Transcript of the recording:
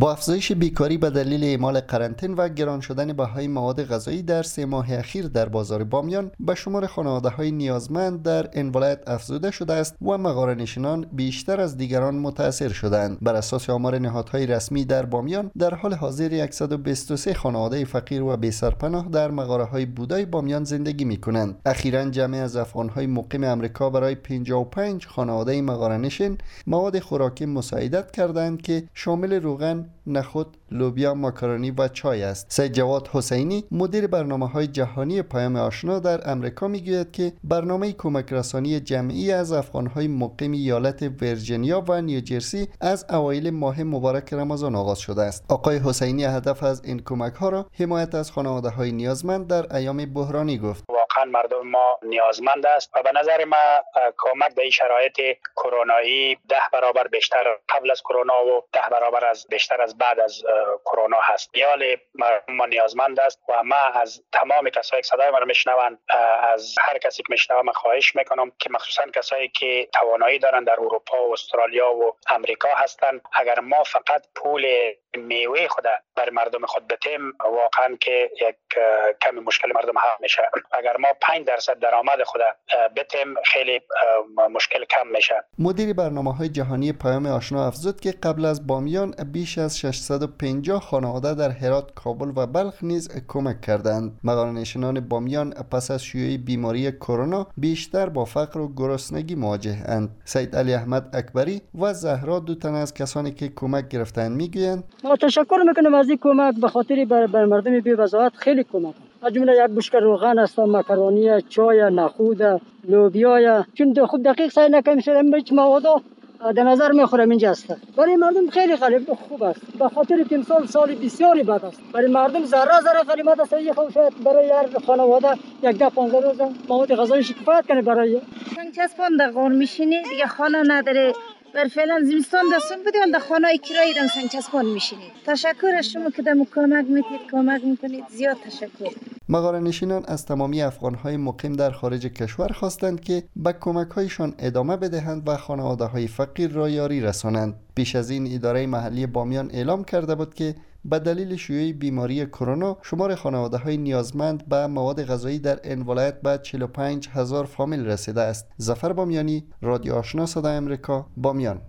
با افزایش بیکاری به دلیل اعمال قرنطین و گران شدن بهای مواد غذایی در سه ماه اخیر در بازار بامیان به شمار خانواده های نیازمند در این ولایت افزوده شده است و مغاره نشینان بیشتر از دیگران متاثر شدند. بر اساس آمار نهادهای رسمی در بامیان در حال حاضر 123 خانواده فقیر و بی سرپناه در مغاره های بودای بامیان زندگی می کنند اخیرا جمع از افغان های مقیم امریکا برای 55 خانواده مغاره نشین مواد خوراکی مساعدت کردند که شامل روغن نخود لوبیا ماکارونی و چای است. سید جواد حسینی مدیر برنامه های جهانی پیام آشنا در امریکا می‌گوید که برنامه کمک رسانی جمعی از افغان های مقیم ایالت ورجینیا و نیوجرسی از اوایل ماه مبارک رمضان آغاز شده است. آقای حسینی هدف از این کمک ها را حمایت از خانواده های نیازمند در ایام بحرانی گفت. واقعا مردم ما نیازمند است و به نظر ما کمک به این شرایط کرونایی ده برابر بیشتر قبل از کرونا و ده برابر از بیشتر از بعد از کرونا هست. بیال ما نیازمند است و ما از تمام کسایی که صدای ما میشنوند از هر کسی که میشنوم خواهش می‌کنم که مخصوصا کسایی که توانایی دارن در اروپا و استرالیا و امریکا هستند اگر ما فقط پول میوه خود بر مردم خود بتیم. واقعا که یک کمی مشکل مردم حل میشه. اگر ما 5 درصد درآمد خود بتیم خیلی مشکل کم میشه. مدیر برنامه های جهانی پیام آشنا افزود که قبل از بامیان بیش از 650 خانواده در هرات کابل و بلخ نیز کمک کردند. نشینان بامیان پس از شیوع بیماری کرونا بیشتر با فقر و گرسنگی مواجه اند. سید علی احمد اکبری و زهرا دو تن از کسانی که کمک گرفتند می‌گویند ما تشکر می‌کنم از این کمک به خاطر بر مردم بی خیلی کمک. از جمله یک بشکه روغن است مکرونی چای نخود لوبیا چون خود دقیق سعی نکنیم شدم هیچ مواد در نظر می‌خورم اینجا است. برای مردم خیلی غریب خوب است. به خاطر که سال سال بسیاری بد است. برای مردم ذره ذره غنیمت است. یه شاید برای هر خانواده یک ده 15 روز مواد غذایی کفایت کنه برای. چند چسبان در غار میشینی؟ دیگه خانه نداره. بر فعلا زمستان دستون بودیم در خانه کرایی دم سنگ چسبان میشینید. تشکر از شما که دم کمک میتید کمک می‌کنید. زیاد تشکر. مغاره نشینان از تمامی افغان های مقیم در خارج کشور خواستند که به کمک هایشان ادامه بدهند و خانواده های فقیر را یاری رسانند. پیش از این اداره محلی بامیان اعلام کرده بود که به دلیل شیوع بیماری کرونا شمار خانواده های نیازمند به مواد غذایی در این ولایت به 45 هزار فامیل رسیده است. زفر بامیانی رادیو آشنا صدای امریکا بامیان.